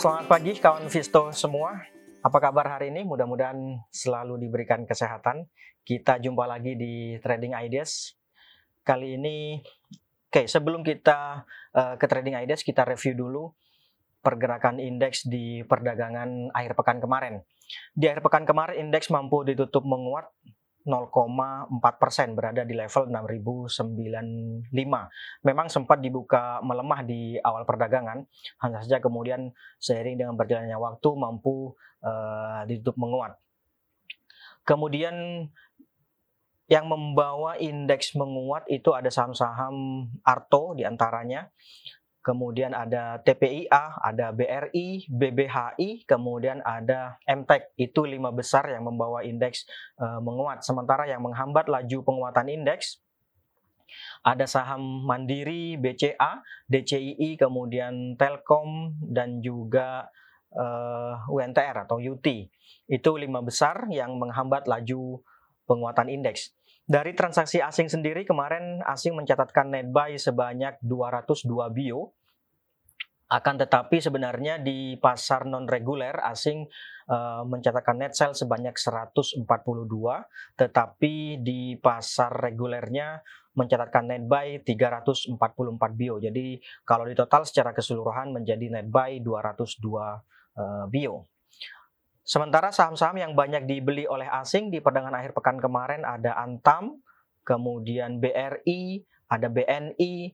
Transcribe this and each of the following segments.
Selamat pagi kawan Visto semua. Apa kabar hari ini? Mudah-mudahan selalu diberikan kesehatan. Kita jumpa lagi di Trading Ideas. Kali ini, oke sebelum kita uh, ke Trading Ideas, kita review dulu pergerakan indeks di perdagangan akhir pekan kemarin. Di akhir pekan kemarin indeks mampu ditutup menguat 0,4 persen berada di level 6095. Memang sempat dibuka melemah di awal perdagangan, hanya saja kemudian seiring dengan berjalannya waktu mampu uh, ditutup menguat. Kemudian yang membawa indeks menguat itu ada saham-saham Arto di antaranya kemudian ada TPIA, ada BRI, BBHI, kemudian ada MTEK. Itu lima besar yang membawa indeks uh, menguat. Sementara yang menghambat laju penguatan indeks ada saham Mandiri, BCA, DCII, kemudian Telkom dan juga uh, eh, UNTR atau UT. Itu lima besar yang menghambat laju penguatan indeks. Dari transaksi asing sendiri kemarin asing mencatatkan net buy sebanyak 202 bio. Akan tetapi sebenarnya di pasar non reguler asing uh, mencatatkan net sell sebanyak 142, tetapi di pasar regulernya mencatatkan net buy 344 bio. Jadi kalau di total secara keseluruhan menjadi net buy 202 uh, eh, bio. Sementara saham-saham yang banyak dibeli oleh asing di perdagangan akhir pekan kemarin ada Antam, kemudian BRI, ada BNI,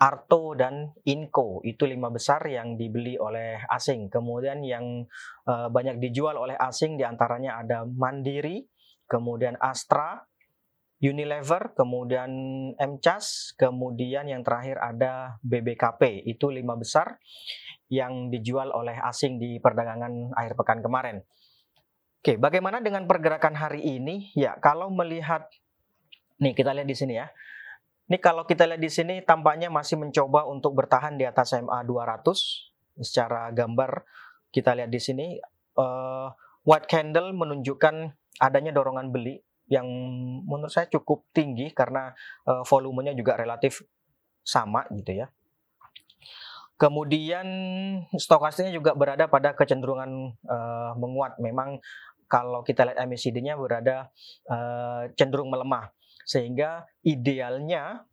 Arto dan Inco itu lima besar yang dibeli oleh asing. Kemudian yang uh, banyak dijual oleh asing di antaranya ada Mandiri, kemudian Astra, Unilever, kemudian MCAS, kemudian yang terakhir ada BBKP. Itu lima besar yang dijual oleh asing di perdagangan akhir pekan kemarin. Oke, bagaimana dengan pergerakan hari ini? Ya, kalau melihat nih kita lihat di sini ya. Ini kalau kita lihat di sini tampaknya masih mencoba untuk bertahan di atas MA 200 secara gambar kita lihat di sini uh, white candle menunjukkan adanya dorongan beli yang menurut saya cukup tinggi karena uh, volumenya juga relatif sama gitu ya. Kemudian stokastiknya juga berada pada kecenderungan uh, menguat. Memang kalau kita lihat MACD-nya berada uh, cenderung melemah. Sehingga idealnya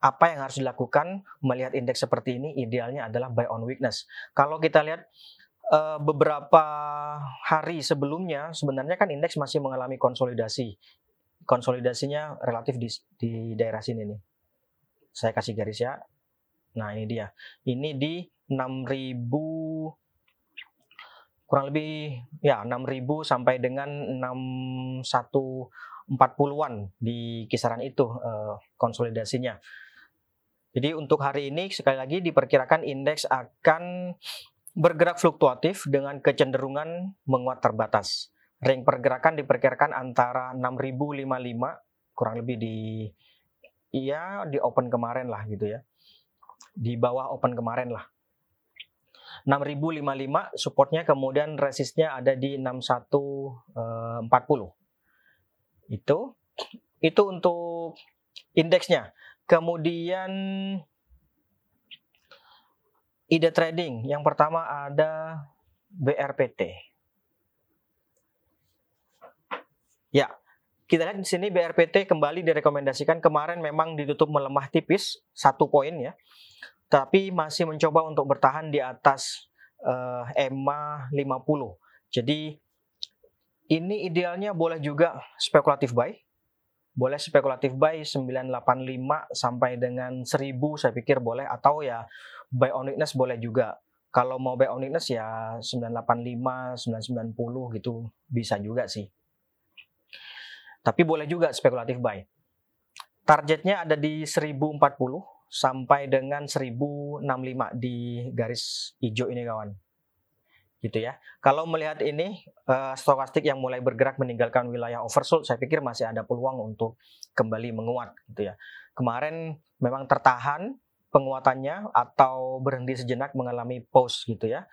apa yang harus dilakukan melihat indeks seperti ini idealnya adalah buy on weakness. Kalau kita lihat uh, beberapa hari sebelumnya sebenarnya kan indeks masih mengalami konsolidasi. Konsolidasinya relatif di, di daerah sini nih. Saya kasih garis ya Nah, ini dia. Ini di 6000 kurang lebih ya 6000 sampai dengan 6140-an di kisaran itu uh, konsolidasinya. Jadi untuk hari ini sekali lagi diperkirakan indeks akan bergerak fluktuatif dengan kecenderungan menguat terbatas. Ring pergerakan diperkirakan antara 6055 kurang lebih di iya di open kemarin lah gitu ya di bawah open kemarin lah. 6055 supportnya kemudian resistnya ada di 6140 eh, itu itu untuk indeksnya kemudian ide trading yang pertama ada BRPT ya kita lihat di sini BRPT kembali direkomendasikan kemarin memang ditutup melemah tipis satu poin ya tapi masih mencoba untuk bertahan di atas uh, EMA 50. Jadi ini idealnya boleh juga spekulatif buy. Boleh spekulatif buy 985 sampai dengan 1000 saya pikir boleh atau ya buy on weakness boleh juga. Kalau mau buy on weakness ya 985, 990 gitu bisa juga sih. Tapi boleh juga spekulatif buy. Targetnya ada di 1040 sampai dengan 1065 di garis hijau ini kawan. Gitu ya. Kalau melihat ini uh, stokastik yang mulai bergerak meninggalkan wilayah oversold, saya pikir masih ada peluang untuk kembali menguat gitu ya. Kemarin memang tertahan penguatannya atau berhenti sejenak mengalami pause gitu ya.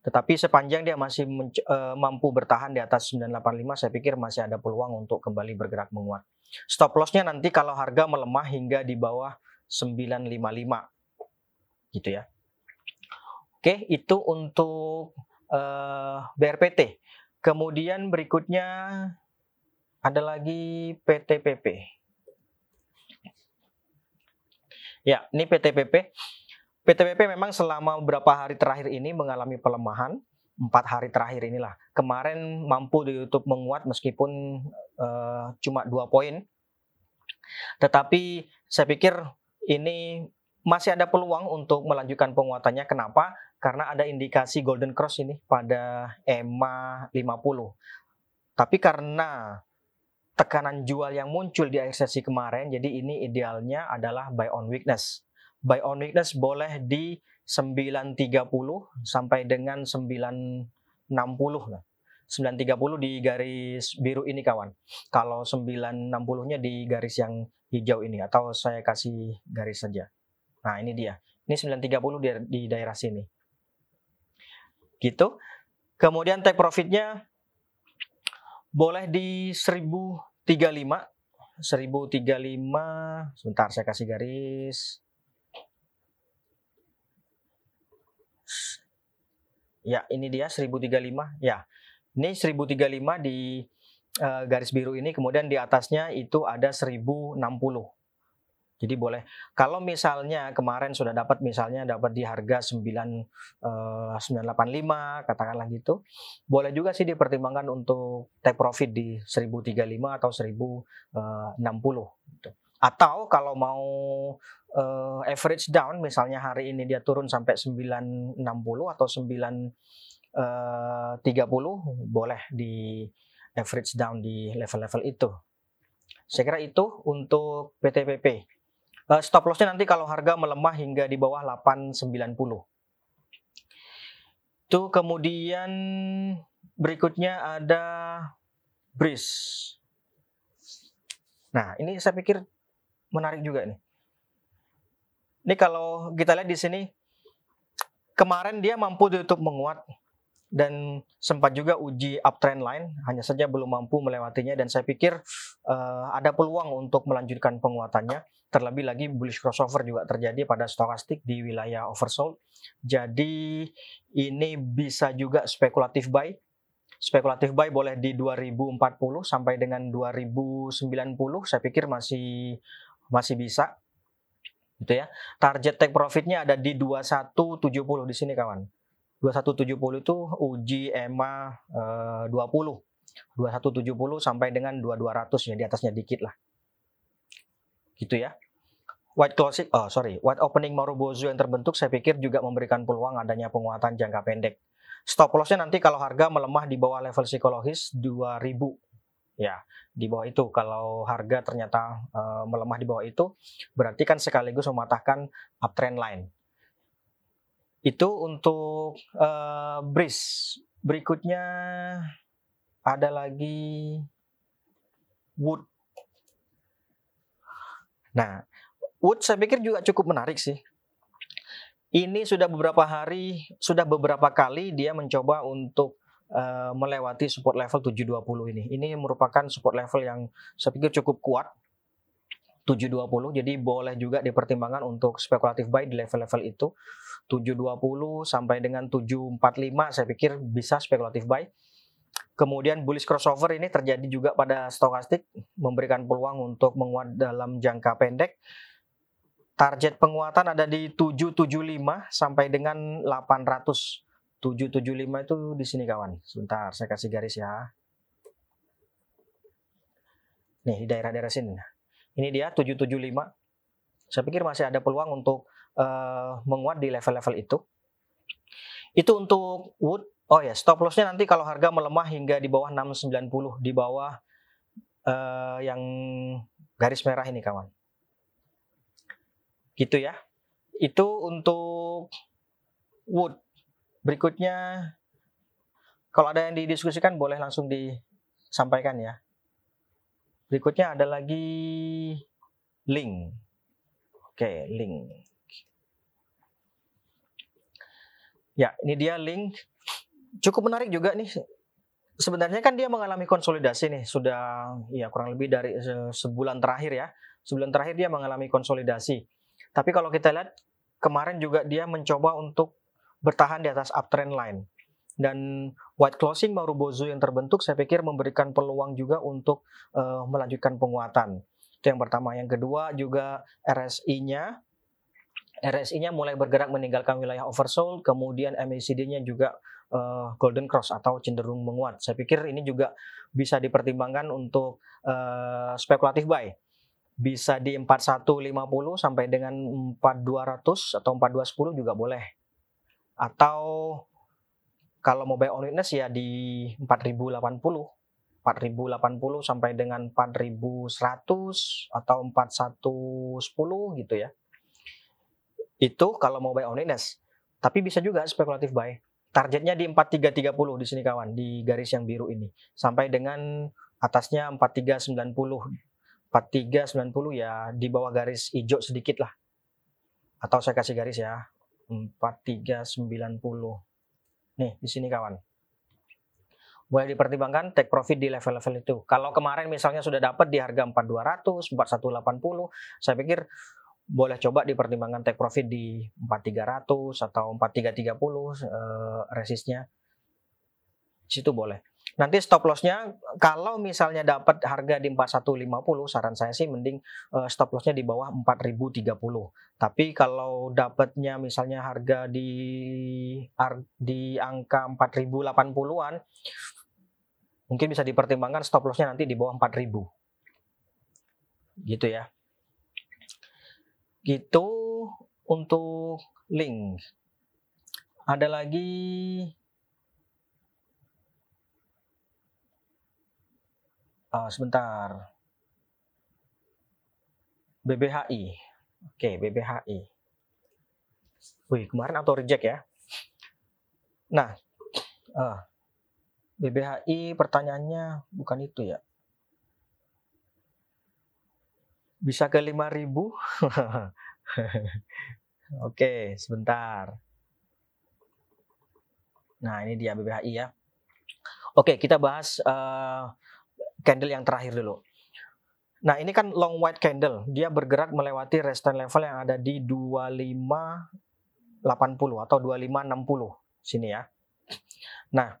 Tetapi sepanjang dia masih uh, mampu bertahan di atas 985, saya pikir masih ada peluang untuk kembali bergerak menguat. Stop lossnya nanti kalau harga melemah hingga di bawah 955 gitu ya. Oke, itu untuk uh, BRPT. Kemudian berikutnya ada lagi PTPP. Ya, ini PTPP. PTPP memang selama beberapa hari terakhir ini mengalami pelemahan. Empat hari terakhir inilah. Kemarin mampu di YouTube menguat meskipun uh, cuma dua poin. Tetapi saya pikir ini masih ada peluang untuk melanjutkan penguatannya. Kenapa? Karena ada indikasi golden cross ini pada EMA 50. Tapi karena tekanan jual yang muncul di akhir sesi kemarin, jadi ini idealnya adalah buy on weakness. Buy on weakness boleh di 930 sampai dengan 960 lah. 930 di garis biru ini kawan. Kalau 960-nya di garis yang hijau ini atau saya kasih garis saja. Nah, ini dia. Ini 930 di, di daerah sini. Gitu. Kemudian take profitnya boleh di 1035. 1035. Sebentar saya kasih garis. Ya, ini dia 1035. Ya. Ini 1035 di uh, garis biru ini kemudian di atasnya itu ada 1060 jadi boleh kalau misalnya kemarin sudah dapat misalnya dapat di harga 9 uh, 985 katakanlah gitu. Boleh juga sih dipertimbangkan untuk take profit di 1035 atau 1060 gitu. Atau kalau mau uh, average down misalnya hari ini dia turun sampai 960 atau 930 uh, boleh di average down di level-level itu. Saya kira itu untuk PTPP. Uh, stop lossnya nanti kalau harga melemah hingga di bawah 890. Itu kemudian berikutnya ada Breeze. Nah, ini saya pikir menarik juga nih. Ini kalau kita lihat di sini kemarin dia mampu ditutup menguat dan sempat juga uji uptrend line hanya saja belum mampu melewatinya. Dan saya pikir uh, ada peluang untuk melanjutkan penguatannya. Terlebih lagi bullish crossover juga terjadi pada stokastik di wilayah oversold. Jadi ini bisa juga spekulatif buy. Spekulatif buy boleh di 2040 sampai dengan 2090 saya pikir masih masih bisa. Gitu ya. Target take profitnya ada di 2170 di sini kawan 2170 itu uji EMA eh, 20. 2170 sampai dengan 2200 ya di atasnya dikit lah. Gitu ya. White closing, oh sorry, white opening Marubozu yang terbentuk saya pikir juga memberikan peluang adanya penguatan jangka pendek. Stop lossnya nanti kalau harga melemah di bawah level psikologis 2000 ya di bawah itu kalau harga ternyata uh, melemah di bawah itu berarti kan sekaligus mematahkan uptrend line itu untuk uh, breeze. Berikutnya ada lagi wood. Nah, wood saya pikir juga cukup menarik sih. Ini sudah beberapa hari, sudah beberapa kali dia mencoba untuk uh, melewati support level 720 ini. Ini merupakan support level yang saya pikir cukup kuat 720 jadi boleh juga dipertimbangkan untuk spekulatif buy di level-level itu. 720 sampai dengan 745 saya pikir bisa spekulatif buy. Kemudian bullish crossover ini terjadi juga pada stokastik memberikan peluang untuk menguat dalam jangka pendek. Target penguatan ada di 775 sampai dengan 800 775 itu di sini kawan. Sebentar saya kasih garis ya. Nih di daerah-daerah sini ini dia 775. Saya pikir masih ada peluang untuk uh, menguat di level-level itu. Itu untuk wood. Oh ya, stop lossnya nanti kalau harga melemah hingga di bawah 690, di bawah uh, yang garis merah ini kawan. Gitu ya. Itu untuk wood. Berikutnya kalau ada yang didiskusikan boleh langsung disampaikan ya. Berikutnya ada lagi link. Oke, link. Ya, ini dia link. Cukup menarik juga nih. Sebenarnya kan dia mengalami konsolidasi nih, sudah ya kurang lebih dari sebulan terakhir ya. Sebulan terakhir dia mengalami konsolidasi. Tapi kalau kita lihat kemarin juga dia mencoba untuk bertahan di atas uptrend line. Dan white closing Marubozu yang terbentuk saya pikir memberikan peluang juga untuk uh, melanjutkan penguatan. Itu yang pertama. Yang kedua juga RSI-nya RSI-nya mulai bergerak meninggalkan wilayah oversold, kemudian MACD-nya juga uh, golden cross atau cenderung menguat. Saya pikir ini juga bisa dipertimbangkan untuk uh, spekulatif buy. Bisa di 4150 sampai dengan 4200 atau 4210 juga boleh. Atau kalau buy on ya di 4080. 4080 sampai dengan 4100 atau 4110 gitu ya. Itu kalau buy on. Tapi bisa juga spekulatif buy. Targetnya di 4330 di sini kawan, di garis yang biru ini. Sampai dengan atasnya 4390. 4390 ya di bawah garis hijau sedikit lah. Atau saya kasih garis ya. 4390. Nih, di sini kawan. Boleh dipertimbangkan take profit di level-level itu. Kalau kemarin misalnya sudah dapat di harga 4200, 4180, saya pikir boleh coba dipertimbangkan take profit di 4300 atau 4330 eh, resistnya. Situ boleh. Nanti stop lossnya kalau misalnya dapat harga di 4150 saran saya sih mending uh, stop lossnya di bawah 4030. Tapi kalau dapatnya misalnya harga di di angka 4080-an mungkin bisa dipertimbangkan stop lossnya nanti di bawah 4000. Gitu ya. Gitu untuk link. Ada lagi uh, sebentar. BBHI. Oke, BBHI. Wih, kemarin auto reject ya. Nah, uh, BBHI pertanyaannya bukan itu ya. Bisa ke 5000? Oke, sebentar. Nah, ini dia BBHI ya. Oke, kita bahas uh, candle yang terakhir dulu. Nah, ini kan long white candle. Dia bergerak melewati resistance level yang ada di 2580 atau 2560 sini ya. Nah,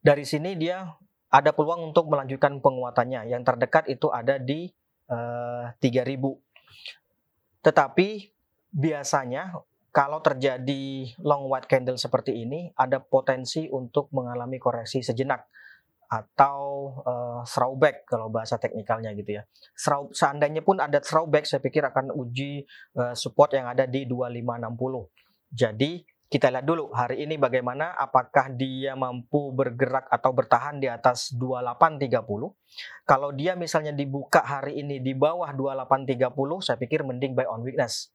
dari sini dia ada peluang untuk melanjutkan penguatannya. Yang terdekat itu ada di eh, 3000. Tetapi biasanya kalau terjadi long white candle seperti ini ada potensi untuk mengalami koreksi sejenak atau uh, throwback kalau bahasa teknikalnya gitu ya. Seandainya pun ada throwback saya pikir akan uji uh, support yang ada di 2560. Jadi kita lihat dulu hari ini bagaimana apakah dia mampu bergerak atau bertahan di atas 2830. Kalau dia misalnya dibuka hari ini di bawah 2830 saya pikir mending buy on weakness.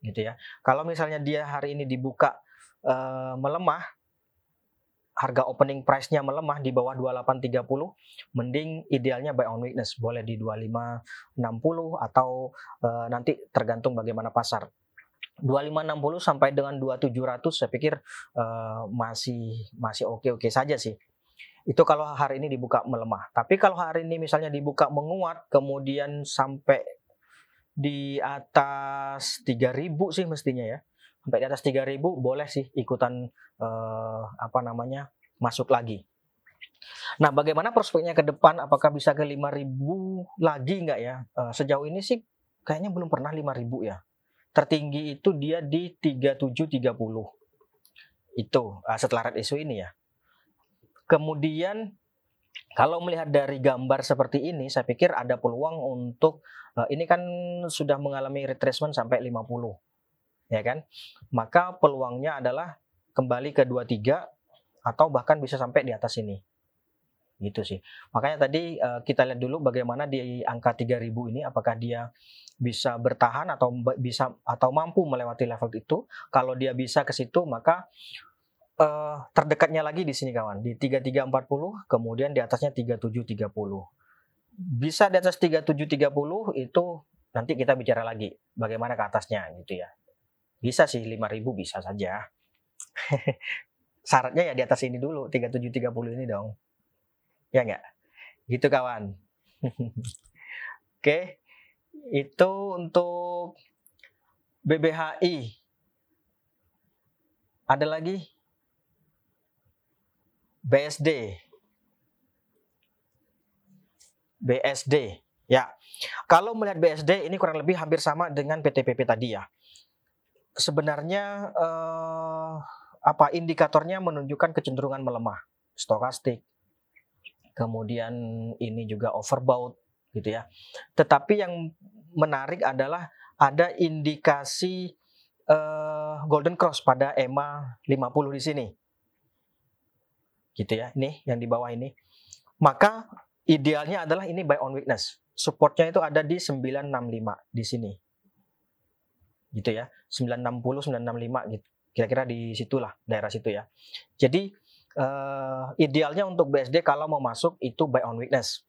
Gitu ya. Kalau misalnya dia hari ini dibuka uh, melemah harga opening price-nya melemah di bawah 2830, mending idealnya buy on weakness, boleh di 2560 atau uh, nanti tergantung bagaimana pasar. 2560 sampai dengan 2700 saya pikir uh, masih masih oke-oke saja sih. Itu kalau hari ini dibuka melemah. Tapi kalau hari ini misalnya dibuka menguat kemudian sampai di atas 3000 sih mestinya ya sampai di atas 3000 boleh sih ikutan uh, apa namanya masuk lagi. Nah, bagaimana prospeknya ke depan? Apakah bisa ke 5000 lagi nggak ya? Uh, sejauh ini sih kayaknya belum pernah 5000 ya. Tertinggi itu dia di 3730. Itu uh, setelah red issue ini ya. Kemudian kalau melihat dari gambar seperti ini, saya pikir ada peluang untuk uh, ini kan sudah mengalami retracement sampai 50 ya kan? Maka peluangnya adalah kembali ke 23 atau bahkan bisa sampai di atas ini. Gitu sih. Makanya tadi uh, kita lihat dulu bagaimana di angka 3000 ini apakah dia bisa bertahan atau bisa atau mampu melewati level itu. Kalau dia bisa ke situ maka uh, terdekatnya lagi di sini kawan di 3340 kemudian di atasnya 3730. Bisa di atas 3730 itu nanti kita bicara lagi bagaimana ke atasnya gitu ya. Bisa sih 5000 bisa saja. Syaratnya ya di atas ini dulu 3730 ini dong. Ya enggak? Gitu kawan. Oke. Itu untuk BBHI. Ada lagi BSD. BSD. Ya. Kalau melihat BSD ini kurang lebih hampir sama dengan PTPP tadi ya. Sebenarnya eh, apa indikatornya menunjukkan kecenderungan melemah, stokastik. Kemudian ini juga overbought gitu ya. Tetapi yang menarik adalah ada indikasi uh, golden cross pada EMA 50 di sini. Gitu ya. Ini yang di bawah ini. Maka idealnya adalah ini buy on weakness. Supportnya itu ada di 965 di sini. Gitu ya. 960 965 gitu. Kira-kira di situlah daerah situ ya. Jadi uh, idealnya untuk BSD kalau mau masuk itu buy on weakness.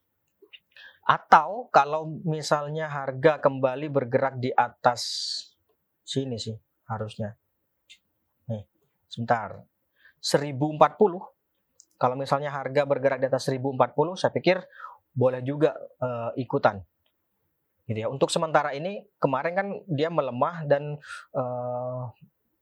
Atau kalau misalnya harga kembali bergerak di atas sini sih harusnya. Nih, sebentar. 1040. Kalau misalnya harga bergerak di atas 1040, saya pikir boleh juga uh, ikutan. Gitu ya. Untuk sementara ini kemarin kan dia melemah dan uh,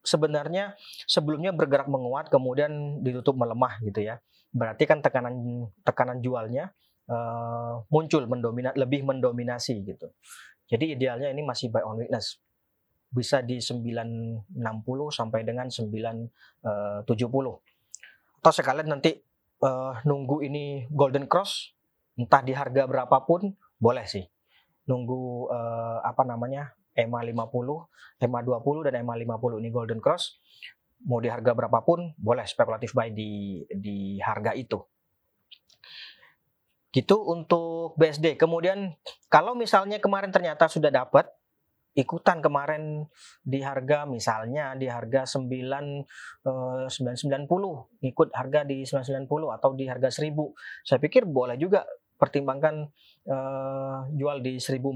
sebenarnya sebelumnya bergerak menguat kemudian ditutup melemah gitu ya. Berarti kan tekanan tekanan jualnya uh, muncul lebih mendominasi gitu. Jadi idealnya ini masih buy on weakness. Bisa di 960 sampai dengan 970. Eh, Atau sekalian nanti uh, nunggu ini golden cross entah di harga berapapun boleh sih. Nunggu uh, apa namanya? EMA 50, EMA 20 dan EMA 50 ini golden cross mau di harga berapapun boleh spekulatif buy di di harga itu. Gitu untuk BSD. Kemudian kalau misalnya kemarin ternyata sudah dapat ikutan kemarin di harga misalnya di harga 9 eh, 990 ikut harga di 990 atau di harga 1000 saya pikir boleh juga pertimbangkan eh, jual di 1040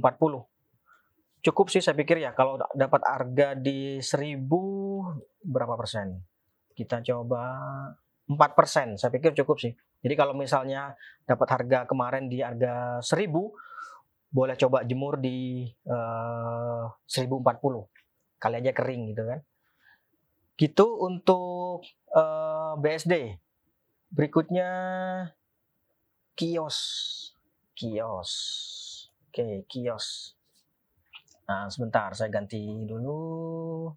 cukup sih saya pikir ya kalau dapat harga di 1000 berapa persen kita coba 4 persen saya pikir cukup sih jadi kalau misalnya dapat harga kemarin di harga 1000 boleh coba jemur di eh, uh, 1040. Kali aja kering gitu kan. Gitu untuk uh, eh, BSD. Berikutnya kios. Kios. Oke, kios. Nah, sebentar saya ganti dulu.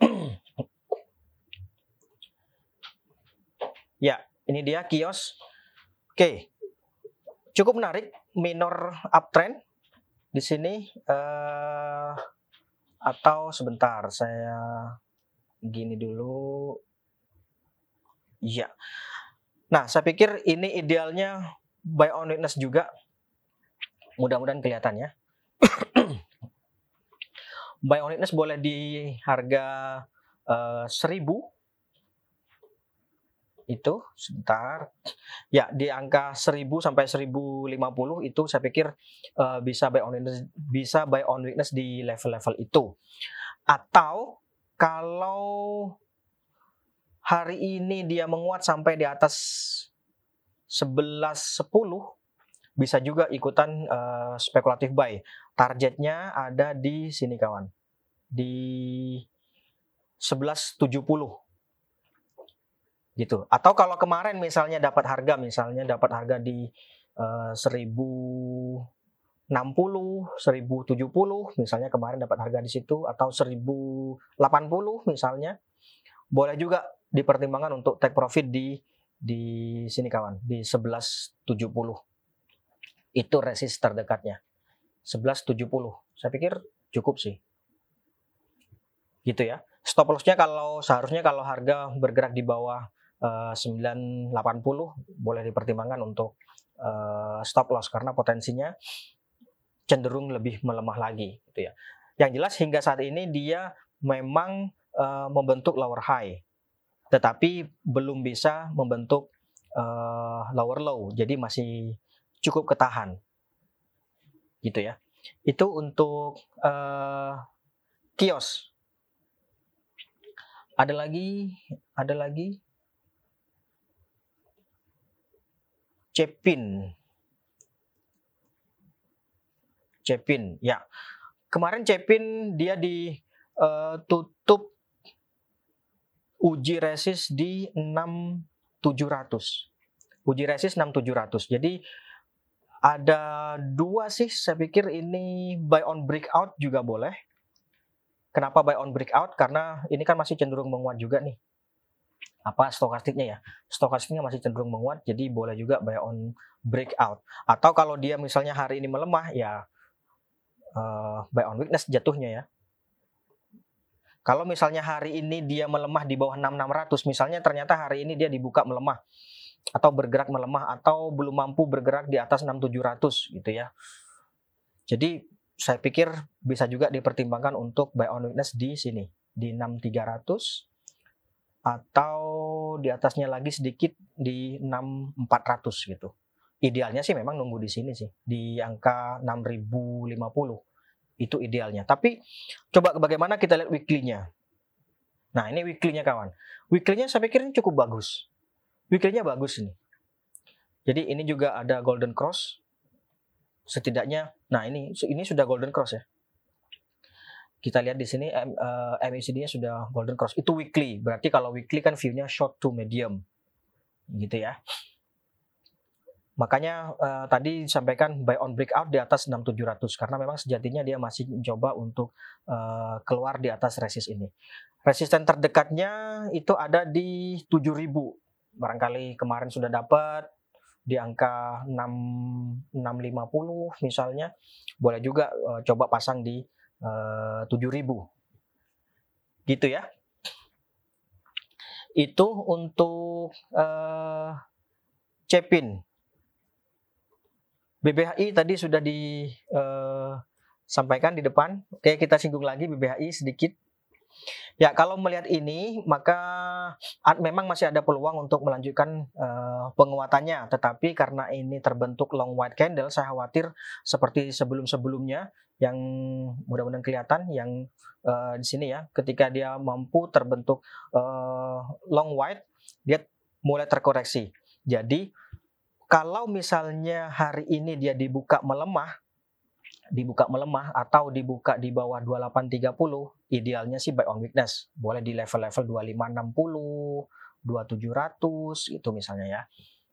ya, ini dia kios. Oke, cukup menarik minor uptrend di sini uh, atau sebentar saya gini dulu. Iya. Nah, saya pikir ini idealnya buy on witness juga. Mudah-mudahan kelihatan ya. buy on witness boleh di harga uh, 1000 itu sebentar ya di angka 1000 sampai 1050 itu saya pikir uh, bisa buy on weakness bisa buy on weakness di level-level itu atau kalau hari ini dia menguat sampai di atas 1110 bisa juga ikutan uh, spekulatif buy. Targetnya ada di sini kawan. Di 1170 gitu. Atau kalau kemarin misalnya dapat harga misalnya dapat harga di uh, 1060, 1070 misalnya kemarin dapat harga di situ atau 1080 misalnya. Boleh juga dipertimbangkan untuk take profit di di sini kawan di 1170 itu resist terdekatnya. 1170 saya pikir cukup sih. Gitu ya. Stop lossnya kalau seharusnya kalau harga bergerak di bawah 980 eh, boleh dipertimbangkan untuk uh, stop loss karena potensinya cenderung lebih melemah lagi gitu ya. Yang jelas hingga saat ini dia memang uh, membentuk lower high tetapi belum bisa membentuk uh, lower low jadi masih cukup ketahan. Gitu ya. Itu untuk uh, kios. Ada lagi? Ada lagi? Cepin. Cepin, ya. Kemarin Cepin dia ditutup uh, uji resist di 6700. Uji resist 6700. Jadi ada dua sih saya pikir ini buy on breakout juga boleh. Kenapa buy on breakout? Karena ini kan masih cenderung menguat juga nih. Apa stokastiknya ya? Stokastiknya masih cenderung menguat, jadi boleh juga buy on breakout. Atau kalau dia misalnya hari ini melemah, ya uh, buy on weakness jatuhnya ya. Kalau misalnya hari ini dia melemah di bawah 6600, misalnya ternyata hari ini dia dibuka melemah atau bergerak melemah atau belum mampu bergerak di atas 6700 gitu ya. Jadi saya pikir bisa juga dipertimbangkan untuk buy on weakness di sini di 6300 atau di atasnya lagi sedikit di 6400 gitu. Idealnya sih memang nunggu di sini sih di angka 6050 itu idealnya. Tapi coba bagaimana kita lihat weekly-nya. Nah ini weekly-nya kawan. Weekly-nya saya pikir ini cukup bagus. Weekly-nya bagus ini. Jadi ini juga ada golden cross. Setidaknya, nah ini ini sudah golden cross ya. Kita lihat di sini MACD-nya sudah golden cross. Itu weekly. Berarti kalau weekly kan view-nya short to medium. Gitu ya. Makanya uh, tadi disampaikan buy on breakout di atas 6700 karena memang sejatinya dia masih mencoba untuk uh, keluar di atas resist ini. Resisten terdekatnya itu ada di 7000. Barangkali kemarin sudah dapat di angka 6 650 misalnya. Boleh juga uh, coba pasang di uh, 7000. Gitu ya. Itu untuk uh, Cepin BBHI tadi sudah disampaikan eh, di depan. Oke, kita singgung lagi BBHI sedikit. Ya, kalau melihat ini, maka memang masih ada peluang untuk melanjutkan uh, penguatannya. Tetapi karena ini terbentuk long white candle, saya khawatir seperti sebelum-sebelumnya yang mudah-mudahan kelihatan yang uh, di sini ya, ketika dia mampu terbentuk long white, dia mulai terkoreksi. Jadi kalau misalnya hari ini dia dibuka melemah, dibuka melemah atau dibuka di bawah 2830, idealnya sih buy on weakness. Boleh di level-level 2560, 2700 itu misalnya ya.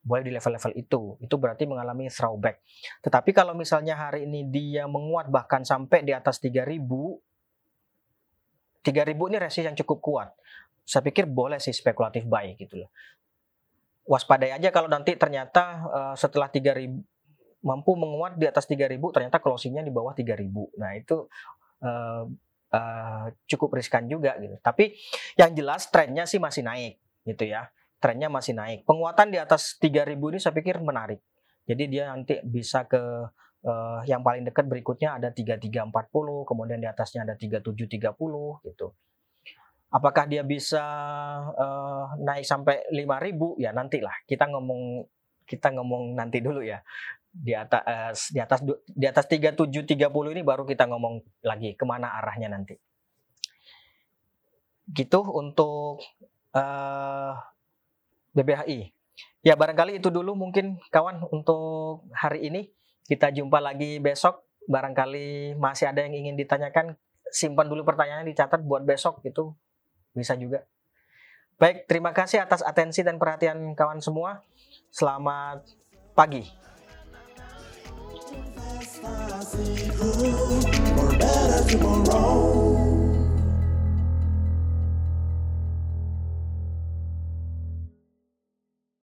Boleh di level-level itu. Itu berarti mengalami throwback. Tetapi kalau misalnya hari ini dia menguat bahkan sampai di atas 3000, 3000 ini resist yang cukup kuat. Saya pikir boleh sih spekulatif buy gitu loh waspadai aja kalau nanti ternyata uh, setelah 3000 mampu menguat di atas 3000 ternyata closingnya di bawah 3000. Nah, itu uh, uh, cukup riskan juga gitu. Tapi yang jelas trennya sih masih naik gitu ya. Trennya masih naik. Penguatan di atas 3000 ini saya pikir menarik. Jadi dia nanti bisa ke uh, yang paling dekat berikutnya ada 3340, kemudian di atasnya ada 3730 gitu. Apakah dia bisa uh, naik sampai 5000 ya nantilah. Kita ngomong kita ngomong nanti dulu ya. Di atas uh, di atas di atas 3730 ini baru kita ngomong lagi ke mana arahnya nanti. Gitu untuk uh, eh, BBHI ya barangkali itu dulu mungkin kawan untuk hari ini. Kita jumpa lagi besok. Barangkali masih ada yang ingin ditanyakan simpan dulu pertanyaannya dicatat buat besok gitu bisa juga. Baik, terima kasih atas atensi dan perhatian kawan semua. Selamat pagi.